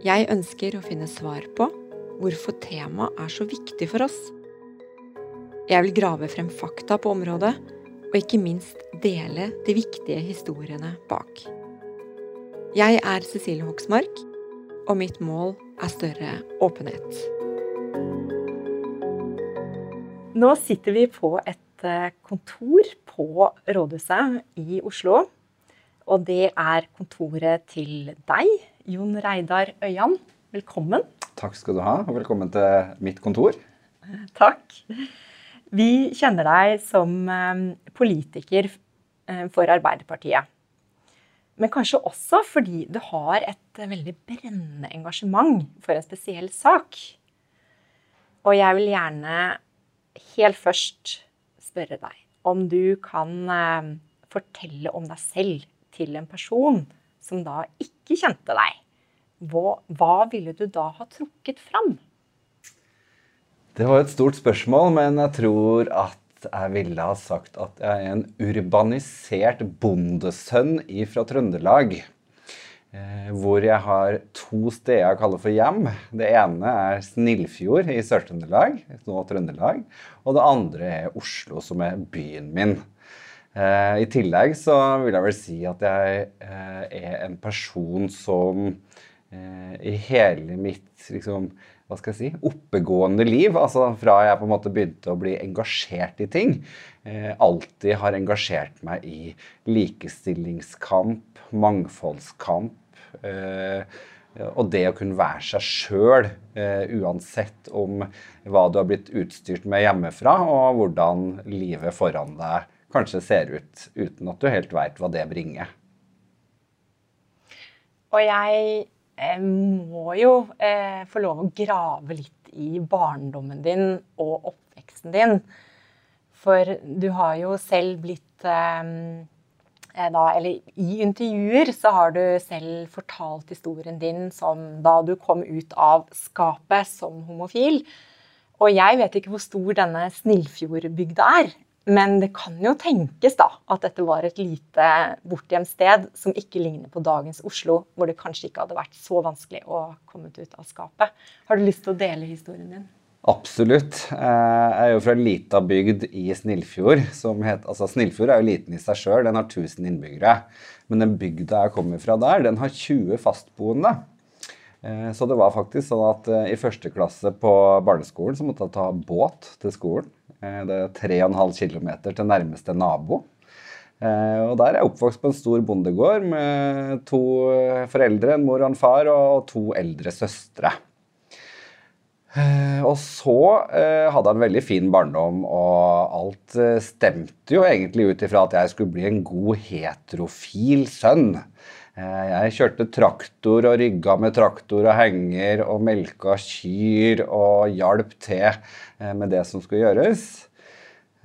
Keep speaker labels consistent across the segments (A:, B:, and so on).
A: Jeg ønsker å finne svar på hvorfor temaet er så viktig for oss. Jeg vil grave frem fakta på området, og ikke minst dele de viktige historiene bak. Jeg er Cecilie Hoksmark, og mitt mål er større åpenhet. Nå sitter vi på et eh, kontor på Rådhuset i Oslo. Og det er kontoret til deg, Jon Reidar Øyan. Velkommen.
B: Takk skal du ha, og velkommen til mitt kontor.
A: Takk. Vi kjenner deg som eh, politiker eh, for Arbeiderpartiet. Men kanskje også fordi du har et veldig brennende engasjement for en spesiell sak. Og jeg vil gjerne helt først spørre deg om du kan eh, fortelle om deg selv til en person som da ikke kjente deg, hva, hva ville du da ha trukket fram?
B: Det var et stort spørsmål, men jeg tror at jeg ville ha sagt at jeg er en urbanisert bondesønn fra Trøndelag. Eh, hvor jeg har to steder jeg kaller for hjem. Det ene er Snillfjord i Sør-Trøndelag, nå Trøndelag. Og det andre er Oslo, som er byen min. Eh, I tillegg så vil jeg vel si at jeg eh, er en person som eh, i hele mitt liksom, hva skal jeg si, oppegående liv, altså fra jeg på en måte begynte å bli engasjert i ting, alltid har engasjert meg i likestillingskamp, mangfoldskamp. og det å kunne være seg sjøl, uansett om hva du har blitt utstyrt med hjemmefra, og hvordan livet foran deg kanskje ser ut, uten at du helt veit hva det bringer.
A: Og jeg eh, må jo eh, få lov å grave litt i barndommen din og oppveksten din. For du har jo selv blitt eh, eh da, Eller i intervjuer så har du selv fortalt historien din som da du kom ut av skapet som homofil. Og jeg vet ikke hvor stor denne Snillfjordbygda er. Men det kan jo tenkes da at dette var et lite bortgjemt sted som ikke ligner på dagens Oslo, hvor det kanskje ikke hadde vært så vanskelig å komme ut av skapet. Har du lyst til å dele historien din?
B: Absolutt. Jeg er jo fra lita bygd i Snillfjord. som heter, altså Snillfjord er jo liten i seg sjøl, den har 1000 innbyggere. Men den bygda jeg kommer fra der, den har 20 fastboende. Eh, så det var faktisk sånn at eh, i første klasse på barneskolen så måtte jeg ta båt til skolen. Eh, det er 3,5 km til nærmeste nabo. Og Der er jeg oppvokst på en stor bondegård med to foreldre, en mor og en far, og to eldre søstre. Og så hadde jeg en veldig fin barndom, og alt stemte jo egentlig ut ifra at jeg skulle bli en god heterofil sønn. Eh, jeg kjørte traktor og rygga med traktor og henger og melka kyr og hjalp til eh, med det som skulle gjøres.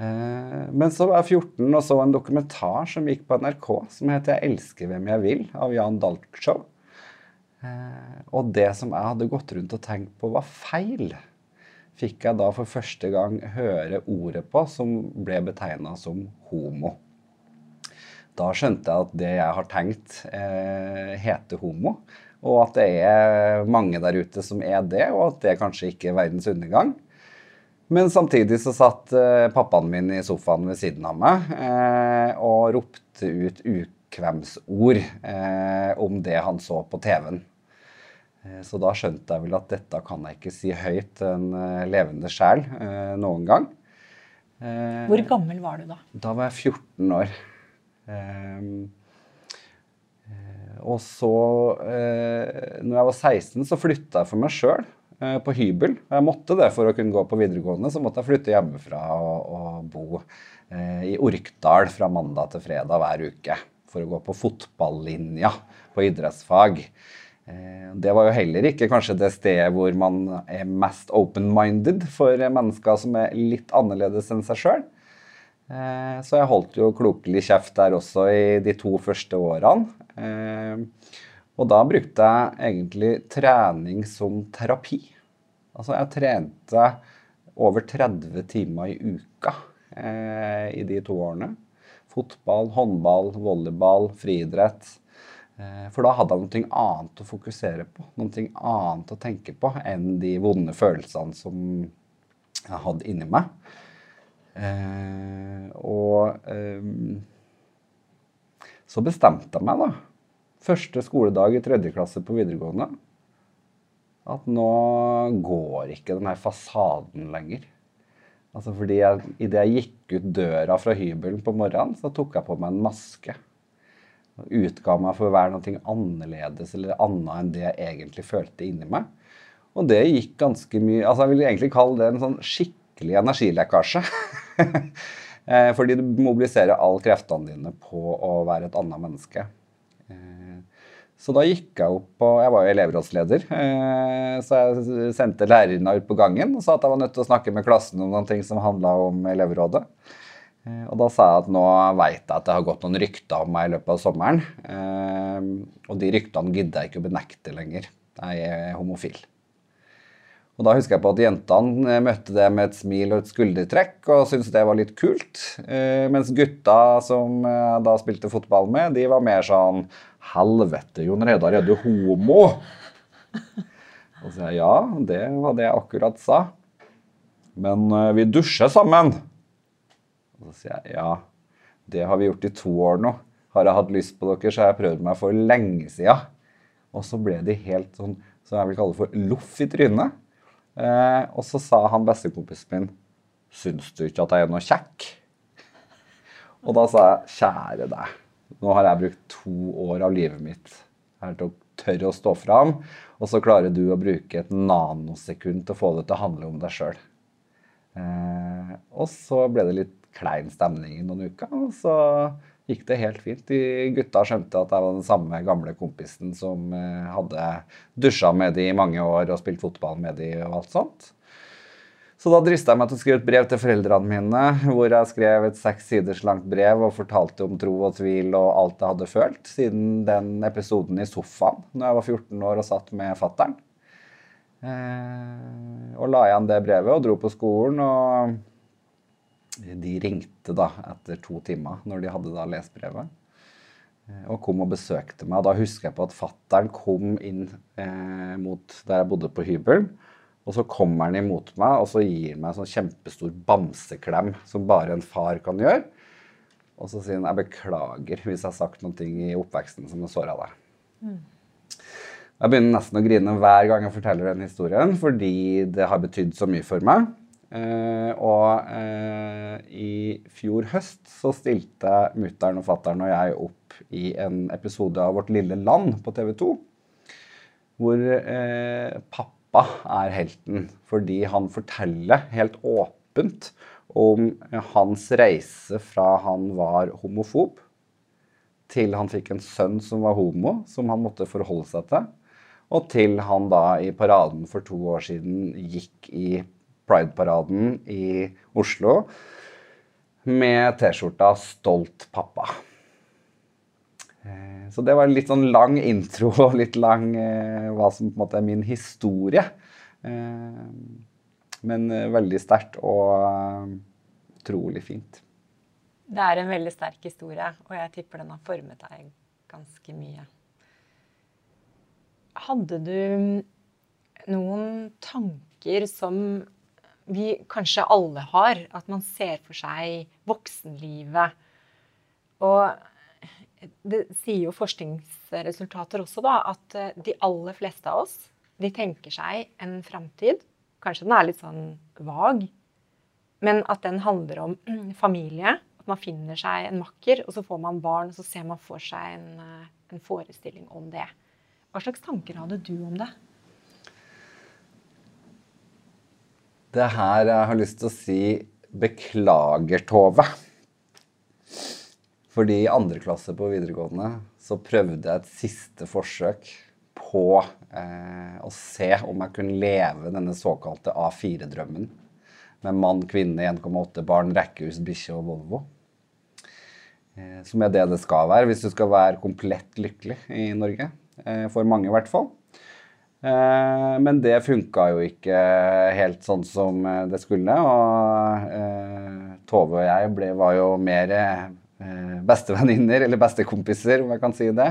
B: Eh, men så var jeg 14 og så en dokumentar som gikk på NRK som heter 'Jeg elsker hvem jeg vil' av Jan Dalkshow. Og det som jeg hadde gått rundt og tenkt på var feil, fikk jeg da for første gang høre ordet på som ble betegna som homo. Da skjønte jeg at det jeg har tenkt, eh, heter homo. Og at det er mange der ute som er det, og at det kanskje ikke er verdens undergang. Men samtidig så satt eh, pappaen min i sofaen ved siden av meg eh, og ropte ut ukvemsord eh, om det han så på TV-en. Eh, så da skjønte jeg vel at dette kan jeg ikke si høyt en levende sjel eh, noen gang.
A: Hvor gammel var du da?
B: Da var jeg 14 år. Og så, når jeg var 16, så flytta jeg for meg sjøl på hybel. Jeg måtte det for å kunne gå på videregående. Så måtte jeg flytte hjemmefra og, og bo i Orkdal fra mandag til fredag hver uke. For å gå på fotballinja på idrettsfag. Eh, det var jo heller ikke kanskje det stedet hvor man er mest open-minded for mennesker som er litt annerledes enn seg sjøl. Eh, så jeg holdt jo klokelig kjeft der også i de to første årene. Eh, og da brukte jeg egentlig trening som terapi. Altså jeg trente over 30 timer i uka i de to årene. Fotball, håndball, volleyball, friidrett. Eh, for da hadde jeg noe annet å fokusere på, noe annet å tenke på enn de vonde følelsene som jeg hadde inni meg. Eh, og eh, så bestemte jeg meg, da, første skoledag i tredje klasse på videregående, at nå går ikke den her fasaden lenger. Altså fordi jeg, Idet jeg gikk ut døra fra hybelen på morgenen, så tok jeg på meg en maske utga meg for å være noe annerledes eller annet enn det jeg egentlig følte inni meg. Og det gikk ganske mye altså Jeg vil egentlig kalle det en sånn skikkelig energilekkasje. Eh, fordi du mobiliserer alle kreftene dine på å være et annet menneske. Eh, så da gikk jeg opp og Jeg var jo elevrådsleder, eh, så jeg sendte lærerne ut på gangen og sa at jeg var nødt til å snakke med klassen om noen ting som handla om elevrådet. Og da sa jeg at nå veit jeg at det har gått noen rykter om meg i løpet av sommeren. Og de ryktene gidder jeg ikke å benekte lenger. Jeg er homofil. Og da husker jeg på at jentene møtte det med et smil og et skuldertrekk og syntes det var litt kult. Eh, mens gutta som jeg da spilte fotball med, de var mer sånn Helvete, Jon Reidar, er du homo? Og så sier jeg ja, det var det jeg akkurat sa. Men vi dusjer sammen. Og så sier jeg ja, det har vi gjort i to år nå. Har jeg hatt lyst på dere, så har jeg prøvd meg for lenge sida. Og så ble de helt sånn, som jeg vil kalle for loff i trynet. Eh, og så sa han bestekompisen min Syns du ikke at jeg er noe kjekk? Og da sa jeg kjære deg, nå har jeg brukt to år av livet mitt her til å tørre å stå fram, og så klarer du å bruke et nanosekund til å få det til å handle om deg sjøl. Eh, og så ble det litt klein stemning i noen uker. Og så gikk det helt fint. De gutta skjønte at jeg var den samme gamle kompisen som eh, hadde dusja med de i mange år og spilt fotball med de og alt sånt. Så da drista jeg meg til å skrive et brev til foreldrene mine, hvor jeg skrev et seks siders langt brev og fortalte om tro og tvil og alt jeg hadde følt siden den episoden i sofaen når jeg var 14 år og satt med fattern. Eh, og la igjen det brevet og dro på skolen. og de ringte da etter to timer når de hadde da lest brevet. Eh, og kom og besøkte meg. Da husker jeg på at fattern kom inn eh, mot der jeg bodde på hybel. Og så kommer han imot meg og så gir han meg en sånn kjempestor bamseklem som bare en far kan gjøre. Og så sier han jeg beklager hvis jeg har sagt noe i oppveksten som har såra deg. Mm. Jeg begynner nesten å grine hver gang jeg forteller den historien, fordi det har betydd så mye for meg. Uh, og uh, i fjor høst så stilte mutter'n og fatter'n og jeg opp i en episode av Vårt lille land på TV 2. Hvor uh, pappa er helten fordi han forteller helt åpent om hans reise fra han var homofob, til han fikk en sønn som var homo, som han måtte forholde seg til, og til han da i paraden for to år siden gikk i Pride-paraden i Oslo med T-skjorta 'Stolt pappa'. Eh, så det var en litt sånn lang intro og litt lang eh, hva som på en måte er min historie. Eh, men veldig sterkt og utrolig fint.
A: Det er en veldig sterk historie, og jeg tipper den har formet deg ganske mye. Hadde du noen tanker som vi kanskje alle har. At man ser for seg voksenlivet. Og det sier jo forskningsresultater også, da, at eh, de aller fleste av oss de tenker seg en framtid. Kanskje den er litt sånn vag, men at den handler om familie. At man finner seg en makker, og så får man barn, og så ser man for seg en, eh, en forestilling om det. Hva slags tanker hadde du om det?
B: Det her jeg har lyst til å si beklager, Tove. Fordi i andre klasse på videregående så prøvde jeg et siste forsøk på eh, å se om jeg kunne leve denne såkalte A4-drømmen. Med mann, kvinne, 1,8 barn, rekkehus, bikkje og Volvo. Eh, som er det det skal være hvis du skal være komplett lykkelig i Norge. Eh, for mange, i hvert fall. Eh, men det funka jo ikke helt sånn som eh, det skulle. Og eh, Tove og jeg ble, var jo mer bestevenninner, eller bestekompiser, om jeg kan si det.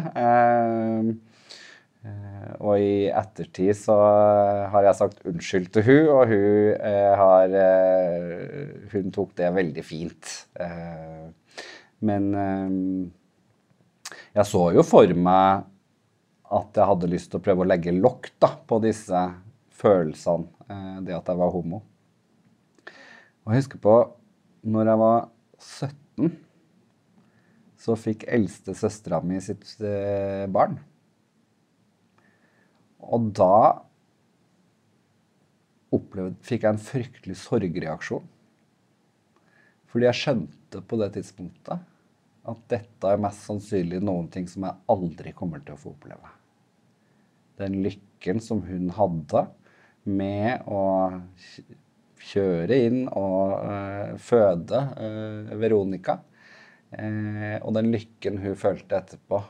B: Og i ettertid så har jeg sagt unnskyld til hun, og hun har Hun tok det veldig fint. Men jeg så jo for meg at jeg hadde lyst til å prøve å legge lokk på disse følelsene, eh, det at jeg var homo. Og jeg husker på når jeg var 17, så fikk eldstesøstera mi sitt eh, barn. Og da opplevde, fikk jeg en fryktelig sorgreaksjon. Fordi jeg skjønte på det tidspunktet at dette er mest sannsynlig noen ting som jeg aldri kommer til å få oppleve. Den lykken som hun hadde med å kjøre inn og uh, føde uh, Veronica, uh, og den lykken hun følte etterpå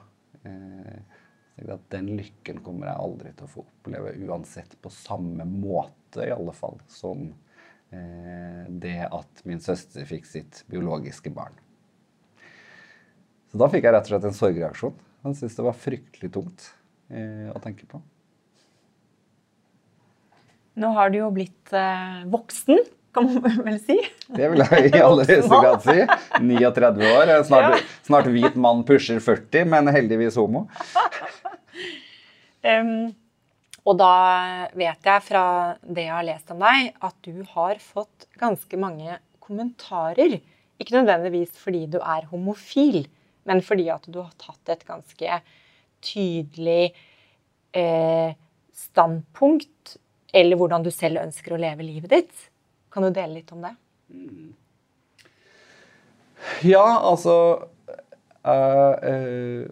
B: at Den lykken kommer jeg aldri til å få oppleve, uansett på samme måte, i alle fall, som det at min søster fikk sitt biologiske barn. Så da fikk jeg rett og slett en sorgreaksjon. Han syntes det var fryktelig tungt eh, å tenke på.
A: Nå har du jo blitt eh, voksen, kan man vel si?
B: Det vil jeg i aller høyeste grad si. 39 år. Snart, ja. snart, hvit mann pusher 40, men heldigvis homo.
A: um, og da vet jeg fra det jeg har lest om deg, at du har fått ganske mange kommentarer. Ikke nødvendigvis fordi du er homofil, men fordi at du har tatt et ganske tydelig eh, standpunkt, eller hvordan du selv ønsker å leve livet ditt. Kan du dele litt om det?
B: Ja, altså Jeg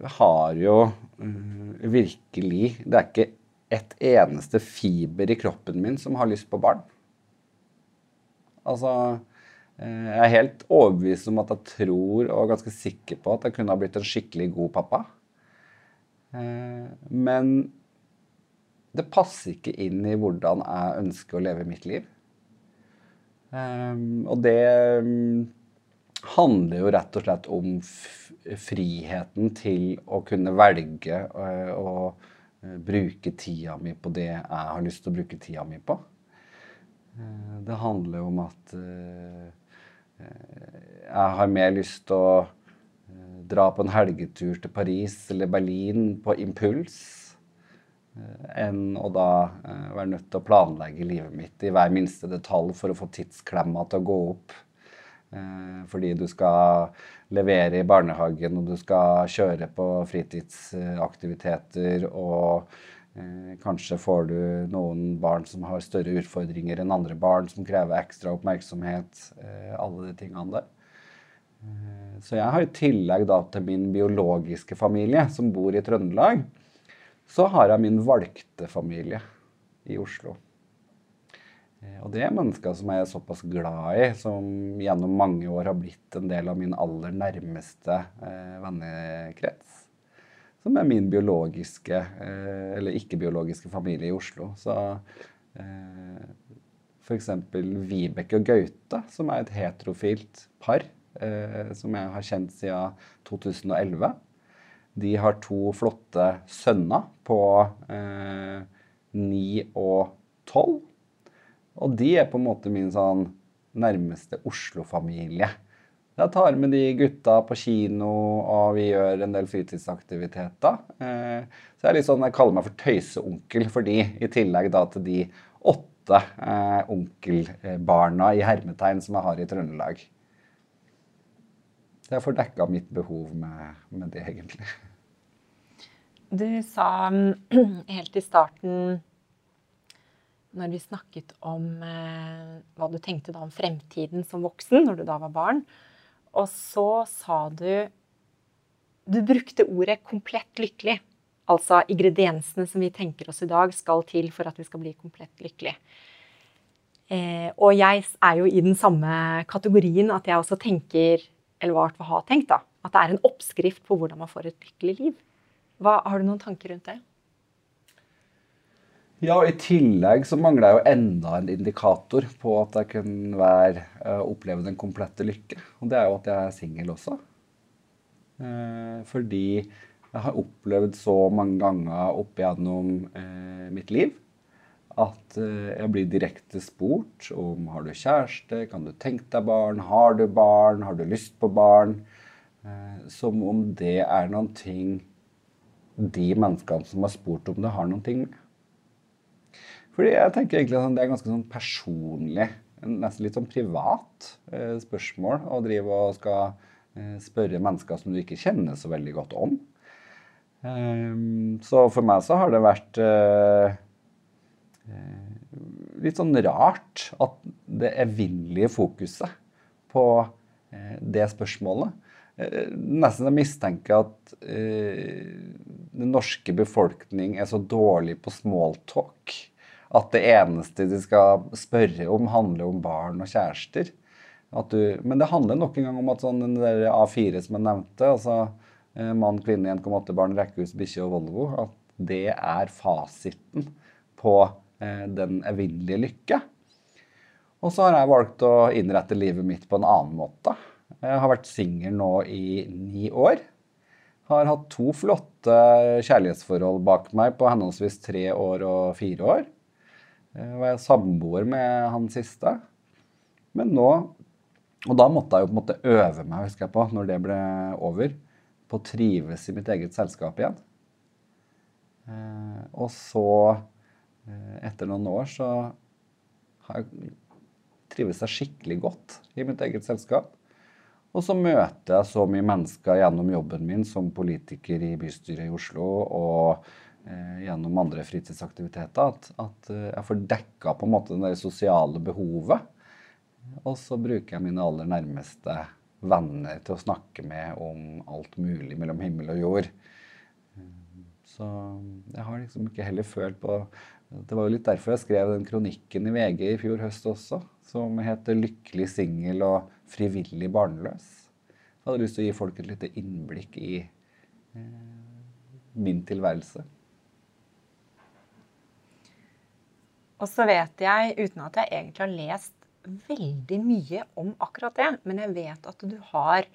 B: uh, har jo uh, virkelig Det er ikke et eneste fiber i kroppen min som har lyst på barn. Altså Eh, jeg er helt overbevist om at jeg tror og ganske sikker på at jeg kunne ha blitt en skikkelig god pappa. Eh, men det passer ikke inn i hvordan jeg ønsker å leve mitt liv. Eh, og det mm, handler jo rett og slett om friheten til å kunne velge å bruke tida mi på det jeg har lyst til å bruke tida mi på. Det handler jo om at jeg har mer lyst til å eh, dra på en helgetur til Paris eller Berlin på impuls eh, enn å da eh, være nødt til å planlegge livet mitt i hver minste detalj for å få tidsklemma til å gå opp. Fordi du skal levere i barnehagen, og du skal kjøre på fritidsaktiviteter og Eh, kanskje får du noen barn som har større utfordringer enn andre barn, som krever ekstra oppmerksomhet. Eh, alle de tingene der. Eh, så jeg har i tillegg da til min biologiske familie, som bor i Trøndelag, så har jeg min valgte familie i Oslo. Og det er mennesker som jeg er såpass glad i, som gjennom mange år har blitt en del av min aller nærmeste vennekrets som er min biologiske eh, eller ikke-biologiske familie i Oslo. Så eh, f.eks. Vibeke og Gaute, som er et heterofilt par, eh, som jeg har kjent siden 2011. De har to flotte sønner på ni eh, og tolv. Og de er på en måte min sånn nærmeste Oslo-familie. Jeg tar med de gutta på kino, og vi gjør en del fritidsaktiviteter. Eh, så jeg er litt sånn, jeg kaller meg for tøyseonkel for de, i tillegg da til de åtte eh, onkelbarna i hermetegn som jeg har i Trøndelag. Så jeg får dekka mitt behov med, med det, egentlig.
A: Du sa helt i starten når vi snakket om eh, hva du tenkte da om fremtiden som voksen, når du da var barn, og så sa du Du brukte ordet 'komplett lykkelig'. Altså ingrediensene som vi tenker oss i dag, skal til for at vi skal bli komplett lykkelig. Eh, og jeg er jo i den samme kategorien at jeg også tenker, eller hva jeg har tenkt, da, at det er en oppskrift på hvordan man får et lykkelig liv. Hva, har du noen tanker rundt det?
B: Ja, og I tillegg så mangler jeg jo enda en indikator på at jeg kan være, uh, oppleve den komplette lykke. Og det er jo at jeg er singel også. Uh, fordi jeg har opplevd så mange ganger opp igjennom uh, mitt liv at jeg blir direkte spurt om har du kjæreste, kan du tenke deg barn, har du barn, har du lyst på barn? som om det er noen ting de menneskene som har spurt om det, har noen ting med. Fordi jeg tenker egentlig at Det er ganske sånn personlig, nesten litt sånn privat eh, spørsmål å drive og skal eh, spørre mennesker som du ikke kjenner så veldig godt om. Så for meg så har det vært litt sånn rart at det evinnelige fokuset på uh, det spørsmålet uh, Nesten jeg mistenker at den norske befolkning er så dårlig på smalltalk at det eneste de skal spørre om, handler om barn og kjærester. Du, men det handler nok en gang om at sånn den der A4 som jeg nevnte, altså eh, mann, kvinne, 1,8 barn, rekkehus, bikkje og Volvo, at det er fasiten på eh, den evinnelige lykke. Og så har jeg valgt å innrette livet mitt på en annen måte. Jeg har vært singel nå i ni år. Har hatt to flotte kjærlighetsforhold bak meg på henholdsvis tre år og fire år. Jeg eh, var samboer med han siste. Men nå Og da måtte jeg jo på en måte øve meg, husker jeg på, når det ble over, på å trives i mitt eget selskap igjen. Eh, og så, eh, etter noen år, så har jeg trives jeg skikkelig godt i mitt eget selskap. Og så møter jeg så mye mennesker gjennom jobben min som politiker i bystyret i Oslo og Eh, gjennom andre fritidsaktiviteter. At, at eh, jeg får dekka på en måte det sosiale behovet. Og så bruker jeg mine aller nærmeste venner til å snakke med om alt mulig mellom himmel og jord. Så jeg har liksom ikke heller følt på Det var jo litt derfor jeg skrev den kronikken i VG i fjor høst også, som heter 'Lykkelig singel og frivillig barnløs'. Jeg hadde lyst til å gi folk et lite innblikk i eh, min tilværelse.
A: Og så vet jeg, uten at jeg egentlig har lest veldig mye om akkurat det, men jeg vet at du har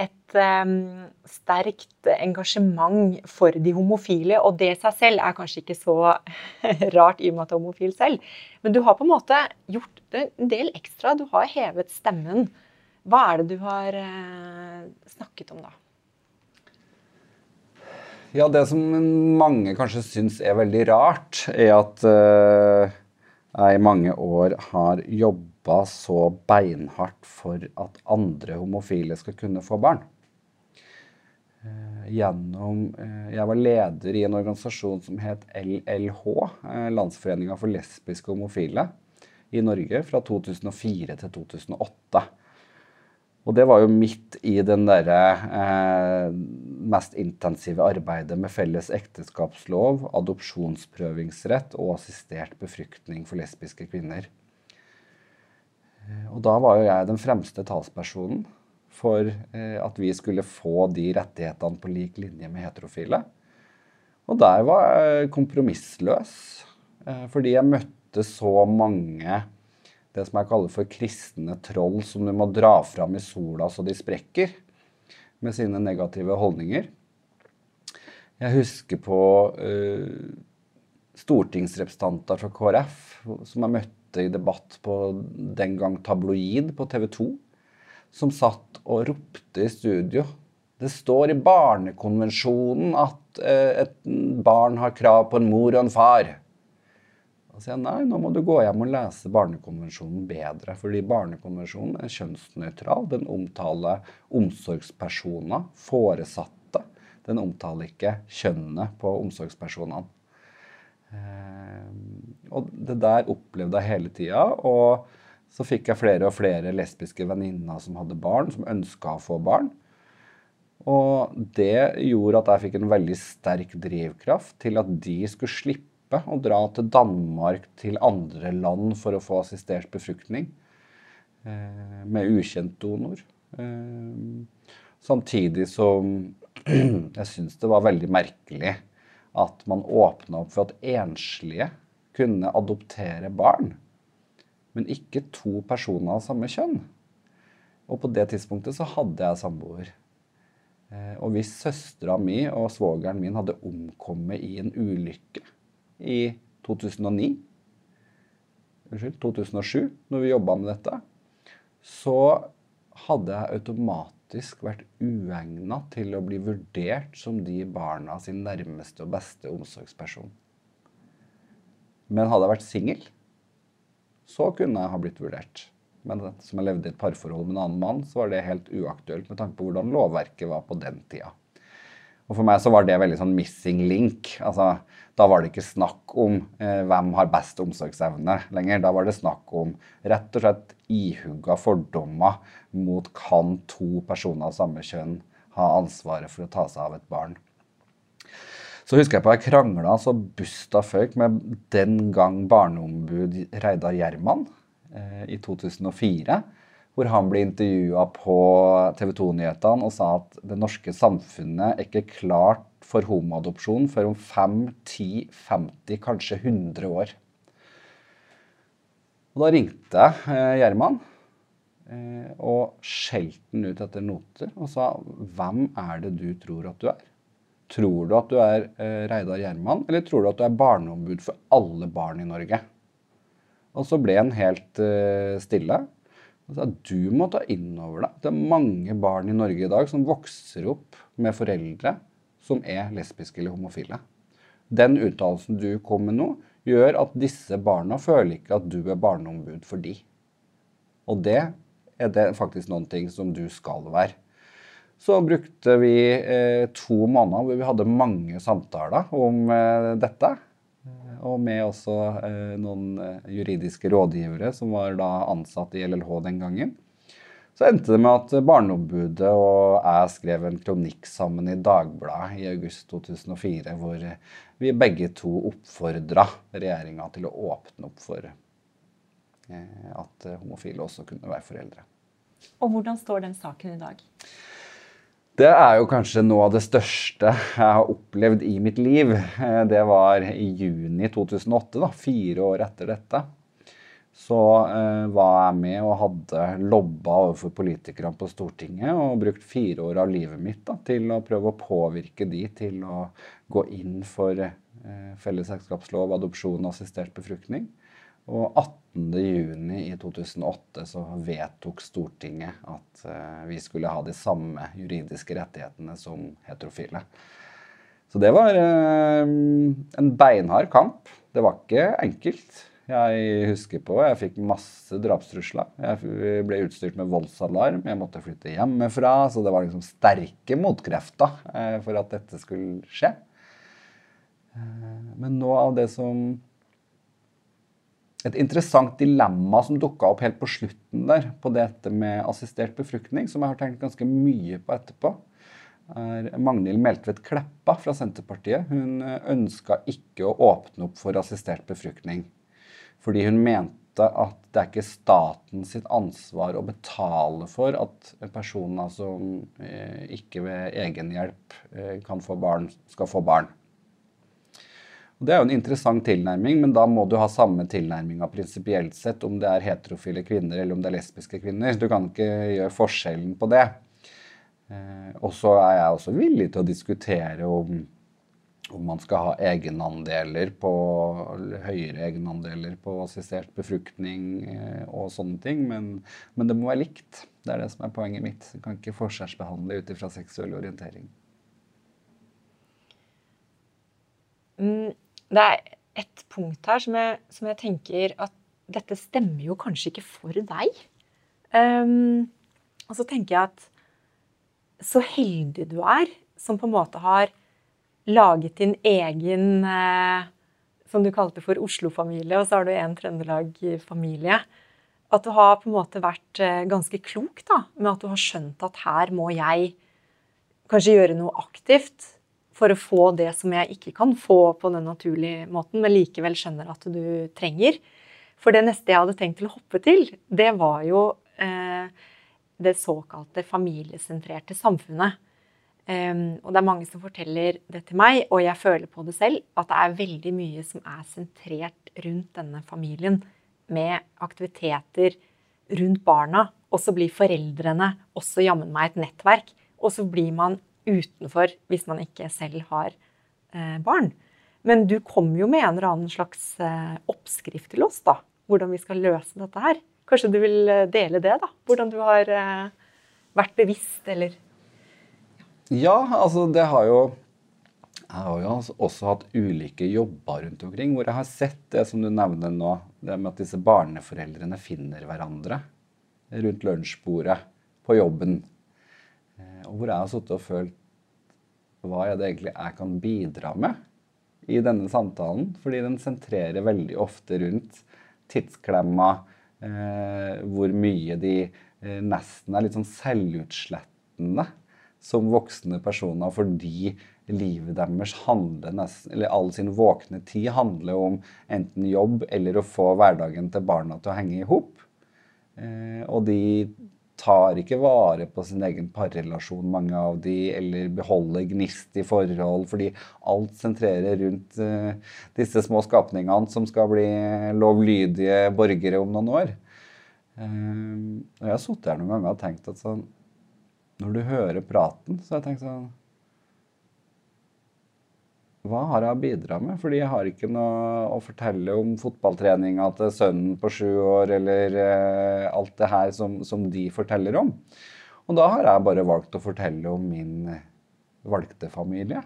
A: et um, sterkt engasjement for de homofile. Og det seg selv er kanskje ikke så rart i og med at du er homofil selv. Men du har på en måte gjort en del ekstra. Du har hevet stemmen. Hva er det du har uh, snakket om da?
B: Ja, det som mange kanskje syns er veldig rart, er at uh, jeg i mange år har jobba så beinhardt for at andre homofile skal kunne få barn. Uh, gjennom uh, Jeg var leder i en organisasjon som het LLH, Landsforeninga for lesbiske og homofile, i Norge fra 2004 til 2008. Og det var jo midt i den derre eh, mest intensive arbeidet med felles ekteskapslov, adopsjonsprøvingsrett og assistert befruktning for lesbiske kvinner. Eh, og da var jo jeg den fremste talspersonen for eh, at vi skulle få de rettighetene på lik linje med heterofile. Og der var jeg kompromissløs, eh, fordi jeg møtte så mange det som jeg kaller for kristne troll, som du må dra fram i sola så de sprekker med sine negative holdninger. Jeg husker på uh, stortingsrepresentanter fra KrF som jeg møtte i debatt på den gang tabloid på TV 2, som satt og ropte i studio. Det står i Barnekonvensjonen at eh, et barn har krav på en mor og en far. Da sier nei, nå må du gå hjem og lese Barnekonvensjonen bedre. Fordi Barnekonvensjonen er kjønnsnøytral. Den omtaler omsorgspersoner, foresatte. Den omtaler ikke kjønnet på omsorgspersonene. Eh, og det der opplevde jeg hele tida. Og så fikk jeg flere og flere lesbiske venninner som hadde barn, som ønska å få barn. Og det gjorde at jeg fikk en veldig sterk drivkraft til at de skulle slippe å dra til Danmark, til andre land for å få assistert befruktning eh, med ukjent donor. Eh, samtidig som jeg syns det var veldig merkelig at man åpna opp for at enslige kunne adoptere barn, men ikke to personer av samme kjønn. Og på det tidspunktet så hadde jeg samboer. Eh, og hvis søstera mi og svogeren min hadde omkommet i en ulykke i 2009 Unnskyld, 2007, når vi jobba med dette, så hadde jeg automatisk faktisk vært uegna til å bli vurdert som de barna sin nærmeste og beste omsorgsperson. Men hadde jeg vært singel, så kunne jeg ha blitt vurdert. Men som jeg levde i et parforhold med en annen mann, så var det helt uaktuelt med tanke på hvordan lovverket var på den tida. Og for meg så var det veldig sånn missing link. Altså, da var det ikke snakk om eh, hvem har best omsorgsevne lenger. Da var det snakk om rett og slett ihugga fordommer mot kan to personer av samme kjønn ha ansvaret for å ta seg av et barn. Så husker jeg på jeg krangla så busta føyk med den gang barneombud Reidar Gjerman eh, i 2004 hvor han ble intervjua på TV 2-nyhetene og sa at det norske samfunnet er ikke klart for homoadopsjon før om 5, 10, 50, kanskje 100 år. Og da ringte jeg eh, Gjerman eh, og skjelte han ut etter noter og sa hvem er det du tror at du er? Tror du at du er eh, Reidar Gjerman, eller tror du at du er barneombud for alle barn i Norge? Og så ble han helt eh, stille. Altså, du må ta inn over deg. Det er mange barn i Norge i dag som vokser opp med foreldre som er lesbiske eller homofile. Den uttalelsen du kom med nå, gjør at disse barna føler ikke at du er barneombud for de. Og det er det faktisk noen ting som du skal være. Så brukte vi eh, to måneder hvor vi hadde mange samtaler om eh, dette og med også eh, noen eh, juridiske rådgivere som var da ansatt i LLH den gangen. Så endte det med at Barneombudet og jeg skrev en kronikk sammen i Dagbladet i august 2004, hvor vi begge to oppfordra regjeringa til å åpne opp for eh, at homofile også kunne være foreldre.
A: Og hvordan står den saken i dag?
B: Det er jo kanskje noe av det største jeg har opplevd i mitt liv. Eh, det var i juni 2008, da, fire år etter dette. Så eh, var jeg med og hadde lobba overfor politikerne på Stortinget og brukt fire år av livet mitt da, til å prøve å påvirke de til å gå inn for eh, felles adopsjon og assistert befruktning. Og 18.6 i 2008 så vedtok Stortinget at uh, vi skulle ha de samme juridiske rettighetene som heterofile. Så det var uh, en beinhard kamp. Det var ikke enkelt. Jeg husker på, jeg fikk masse drapstrusler. Jeg ble utstyrt med voldsalarm. Jeg måtte flytte hjemmefra. Så det var liksom sterke motkrefter uh, for at dette skulle skje. Men noe av det som et interessant dilemma som dukka opp helt på slutten der, på dette med assistert befruktning, som jeg har tenkt ganske mye på etterpå, er Magnhild Meltvedt Kleppa fra Senterpartiet. Hun eh, ønska ikke å åpne opp for assistert befruktning. Fordi hun mente at det er ikke staten sitt ansvar å betale for at personer som eh, ikke ved egen hjelp eh, kan få barn, skal få barn. Og Det er jo en interessant tilnærming, men da må du ha samme tilnærminga prinsipielt sett om det er heterofile kvinner eller om det er lesbiske kvinner. Du kan ikke gjøre forskjellen på det. Eh, og så er jeg også villig til å diskutere om, om man skal ha egenandeler på, høyere egenandeler på assistert befruktning eh, og sånne ting. Men, men, det må være likt. Det er det som er poenget mitt. Du kan ikke forskjellsbehandle ut ifra seksuell orientering.
A: Mm, det er et punkt her som jeg, som jeg, tenker at dette stemmer jo kanskje ikke for deg. Um, og så tenker jeg at så heldig du er som på en måte har laget din egen uh, Som du kalte for Oslo-familie, og så har du en Trøndelag-familie. At du har på en måte vært uh, ganske klok da, med at du har skjønt at her må jeg kanskje gjøre noe aktivt for å få det som jeg ikke kan få på den naturlige måten, men likevel skjønner at du trenger. For det neste jeg hadde tenkt til å hoppe til, det var jo eh, det såkalte familiesentrerte samfunnet. Um, og det er mange som forteller det til meg, og jeg føler på det selv, at det er veldig mye som er sentrert rundt denne familien, med aktiviteter rundt barna. Og så blir foreldrene også jammen meg et nettverk. Og så blir man utenfor hvis man ikke selv har uh, barn. Men du kom jo med en eller annen slags uh, oppskrift til oss, da. Hvordan vi skal løse dette her. Kanskje du vil eh, dele det, da? Hvordan du har vært bevisst, eller
B: ja, altså det har jo Jeg har jo også hatt ulike jobber rundt omkring hvor jeg har sett det som du nevner nå, det med at disse barneforeldrene finner hverandre rundt lunsjbordet på jobben. Eh, og hvor jeg har sittet og følt hva er det egentlig jeg kan bidra med i denne samtalen. Fordi den sentrerer veldig ofte rundt tidsklemma, eh, hvor mye de eh, nesten er litt sånn selvutslettende som voksne personer fordi livet deres handler nesten, eller all sin våkne tid handler om enten jobb eller å få hverdagen til barna til å henge i hop. Eh, og de tar ikke vare på sin egen parrelasjon, mange av de, eller beholder gnist i forhold, fordi alt sentrerer rundt uh, disse små skapningene som skal bli lovlydige borgere om noen år. Uh, og jeg har sittet her noen ganger og tenkt at sånn når du hører praten, så har jeg tenkt sånn Hva har jeg å bidra med? Fordi jeg har ikke noe å fortelle om fotballtreninga til sønnen på sju år, eller eh, alt det her som, som, de forteller om. Og da har jeg bare valgt å fortelle om min valgte familie.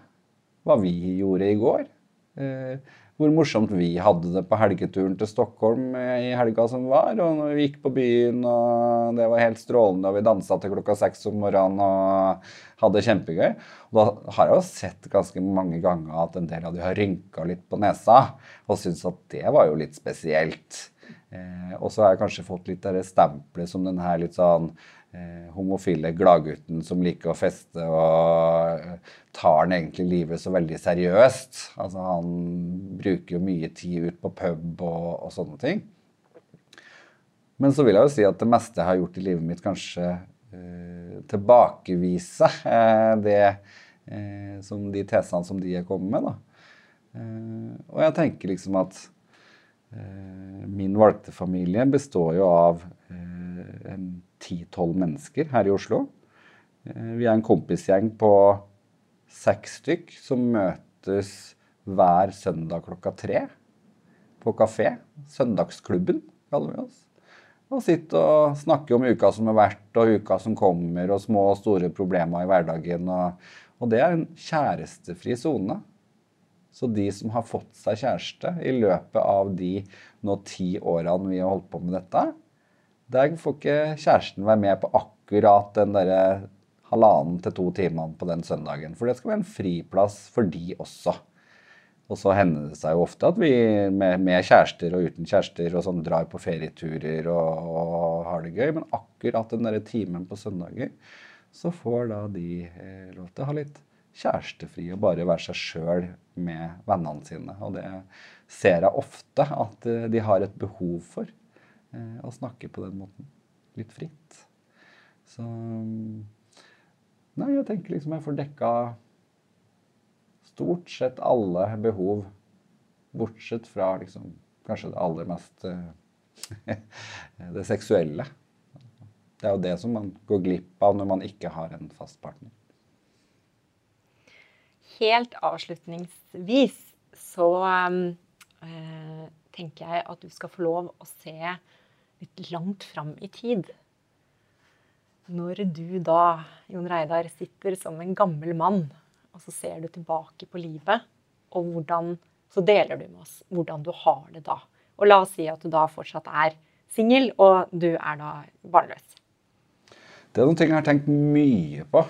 B: Hva vi gjorde i går. Eh, hvor morsomt vi hadde det på helgeturen til Stockholm i helga som var. Og når vi gikk på byen, og det var helt strålende, og vi dansa til klokka seks om morgenen og hadde det kjempegøy. Og da har jeg jo sett ganske mange ganger at en del av de har rynka litt på nesa og syntes at det var jo litt spesielt. Eh, og så har jeg kanskje fått litt av det stempelet som den her litt sånn eh, homofile gladgutten som liker å feste og eh, tar han egentlig livet så veldig seriøst. Altså Han bruker jo mye tid ut på pub og, og, sånne ting. Men så vil jeg jo si at det meste jeg har gjort i livet mitt, kanskje eh, tilbakeviser eh, det eh, som de tesene som de er kommet med. da. Eh, og jeg tenker liksom at min valgte familie består jo av en ti-tolv mennesker her i Oslo. Eh, vi er en kompisgjeng på seks stykk som møtes hver søndag klokka tre på kafé. Søndagsklubben, kaller vi oss. Og sitter og snakker om uka som har vært, og uka som kommer, og små og store problemer i hverdagen. Og, og det er en kjærestefri sone. Så de som har fått seg kjæreste i løpet av de nå ti årene vi har holdt på med dette, der får ikke kjæresten være med på akkurat den derre halvannen til to timene på den søndagen. For det skal være en friplass for de også. Og så hender det seg jo ofte at vi med, med kjærester og uten kjærester og sånn drar på ferieturer og, og har det gøy. Men akkurat den derre timen på søndager, så får da de eh, lov til å ha litt kjærestefri og bare være seg sjøl med vennene sine. Og det ser jeg ofte at eh, de har et behov for eh, å snakke på den måten. Litt fritt. Så Nei, jeg tenker liksom jeg får dekka stort sett alle behov, bortsett fra liksom kanskje det aller mest eh, det seksuelle. Det er jo det som man går glipp av når man ikke har en fast partner.
A: Helt avslutningsvis så eh, tenker jeg at du skal få lov å se litt langt fram i tid. Når du da, Jon Reidar, sitter som en gammel mann, og så ser du tilbake på livet, og hvordan, så deler du med oss hvordan du har det da. Og la oss si at du da fortsatt er singel, og du er da barnløs.
B: Det er noen ting jeg har tenkt mye på,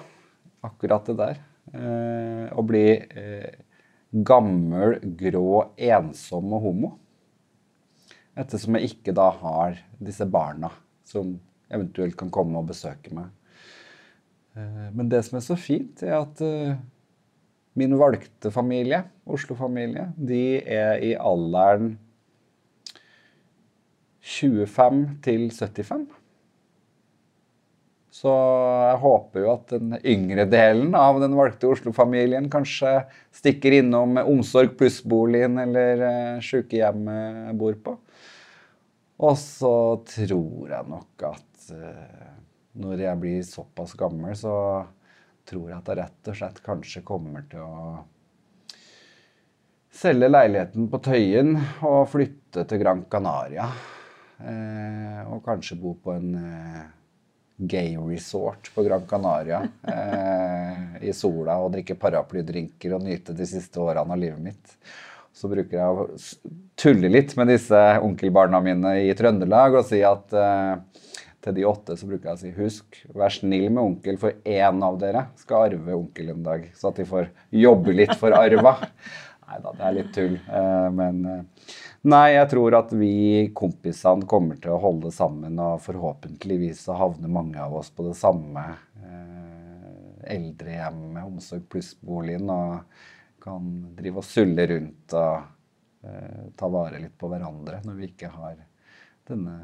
B: akkurat det der. Eh, å bli eh, gammel, grå, ensom og homo. Ettersom jeg ikke da har disse barna som eventuelt kan komme og besøke meg. Eh, men det som er så fint, er at min valgte familie, Oslo-familie, de er i alderen 25 til 75. Så jeg håper jo at den yngre delen av den valgte Oslo-familien kanskje stikker innom Omsorg pluss-boligen eller eh, sykehjemmet bor på. Og så tror jeg nok at uh, når jeg blir såpass gammel, så tror jeg at jeg rett og slett kanskje kommer til å selge leiligheten på Tøyen og flytte til Gran Canaria. Uh, og kanskje bo på en gay resort på Gran Canaria i sola og drikke paraplydrinker og nyte de siste årene av livet mitt. Så bruker jeg å tulle litt med disse onkelbarna mine i Trøndelag og si at eh, til de åtte så bruker jeg å si husk, vær snill med onkel, for én av dere skal arve onkel en dag. Så at de får jobbe litt for arva. Nei da, det er litt tull. Uh, men uh, nei, jeg tror at vi kompisene kommer til å holde sammen, og forhåpentligvis så havner mange av oss på det samme eldrehjemmet, Omsorg pluss-boligen. og kan drive og sulle rundt og eh, ta vare litt på hverandre når vi ikke har denne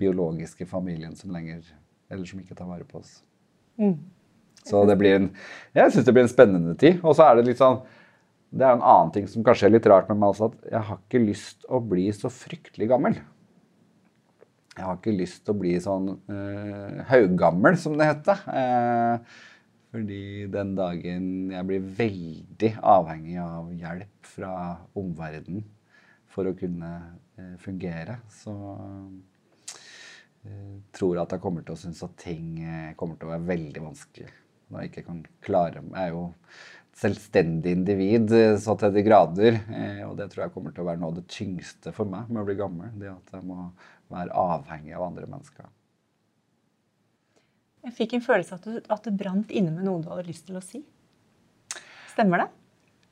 B: biologiske familien som lenger Eller som ikke tar vare på oss. Mm. Så det blir en Jeg syns det blir en spennende tid. Og så er det litt sånn Det er en annen ting som kanskje er litt rart med meg også, at jeg har ikke lyst å bli så fryktelig gammel. Jeg har ikke lyst til å bli sånn uh, haugammel, som det heter. Uh, fordi den dagen jeg blir veldig avhengig av hjelp fra omverdenen for å kunne eh, fungere, så eh, tror jeg at jeg kommer til å synes at ting eh, kommer til å være veldig vanskelig. Når jeg ikke kan klare meg. Jeg er jo selvstendig individ så til de grader. Og det tror jeg kommer til å være noe av det tyngste for meg med å bli gammel. Det at jeg må være avhengig av andre mennesker.
A: Jeg fikk en følelse av at, du, at det brant inne med noe du hadde lyst til å si. Stemmer det?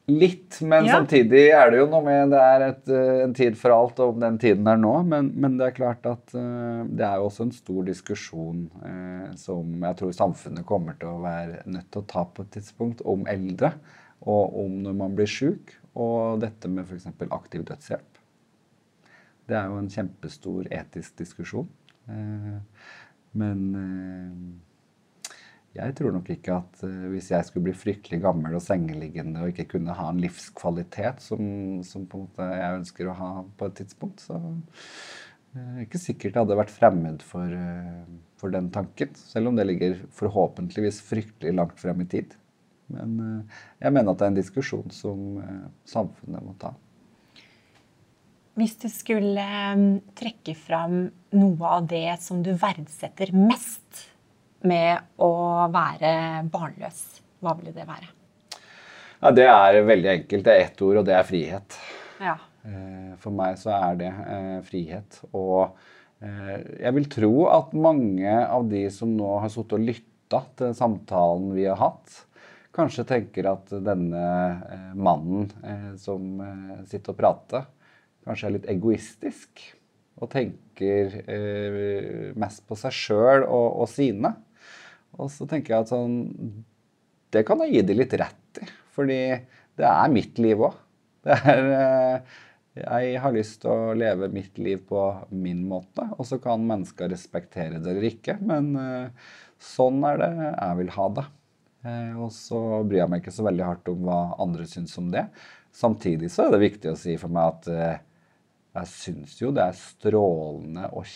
B: Litt, men ja. samtidig er det jo noe med Det er et, eh, en tid for alt, og om den tiden er nå. Men, men det er klart at uh, det er jo også en stor diskusjon eh, som jeg tror samfunnet kommer til å være nødt til å ta på et tidspunkt, om eldre. Og om når man blir sjuk. Og dette med f.eks. aktiv dødshjelp. Det er jo en kjempestor etisk diskusjon. Eh, men eh, jeg tror nok ikke at eh, hvis jeg skulle bli fryktelig gammel og sengeliggende og ikke kunne ha en livskvalitet som, som jeg ønsker å ha på et tidspunkt, så det er ikke sikkert jeg hadde vært fremmed for, eh, for den tanken. Selv om det ligger forhåpentligvis fryktelig langt frem i tid. Men jeg mener at det er en diskusjon som samfunnet må ta.
A: Hvis du skulle trekke fram noe av det som du verdsetter mest med å være barnløs, hva ville det være?
B: Ja, det er veldig enkelt. Det er ett ord, og det er frihet.
A: Ja.
B: Eh, for meg så er det eh, frihet. Og eh, jeg vil tro at mange av de som nå har sittet og lytta til samtalen vi har hatt, kanskje tenker at denne mannen som sitter og prater, kanskje er litt egoistisk og tenker mest på seg sjøl og, og, sine. Og så tenker jeg at sånn Det kan jeg gi de litt rett i, fordi det er mitt liv òg. Eh, Jeg har lyst til å leve mitt liv på min måte, og så kan mennesker respektere det eller ikke, men eh, sånn er det jeg vil ha det. Eh, og så bryr jeg meg ikke så veldig hardt om hva andre syns om det. Samtidig så er det viktig å si for meg at jeg syns jo det er strålende og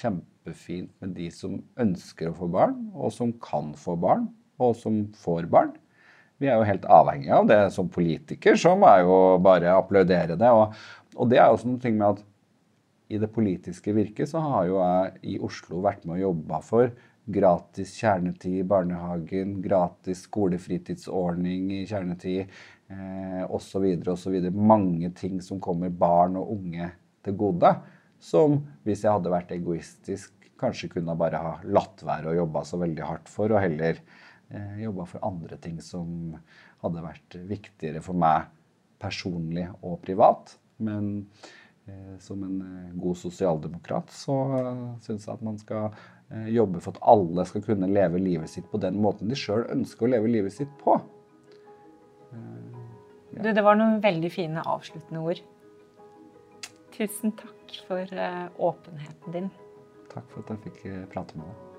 B: kjempefint med de som ønsker å få barn, og som kan få barn, og som får barn. Vi er jo helt avhengige av det som politiker, som er jo bare applaudere det. Og, og det er jo sånn ting med at i det politiske virket så har jo jeg i Oslo vært med og jobba for gratis kjernetid i barnehagen, gratis skolefritidsordning i kjernetid eh, osv. osv. Mange ting som kommer barn og unge til gode. Som hvis jeg hadde vært egoistisk, kanskje kunne bare ha latt være å jobbe så veldig hardt for, og heller eh, jobba for andre ting som hadde vært viktigere for meg personlig og privat. Men eh, som en eh, god sosialdemokrat så uh, syns jeg at man skal eh, jobbe for at alle skal kunne leve livet sitt på den måten de sjøl ønsker å leve livet sitt på.
A: Du, det var noen veldig fine avsluttende ord. Tusen takk for åpenheten din.
B: Takk for at jeg fikk prate med deg.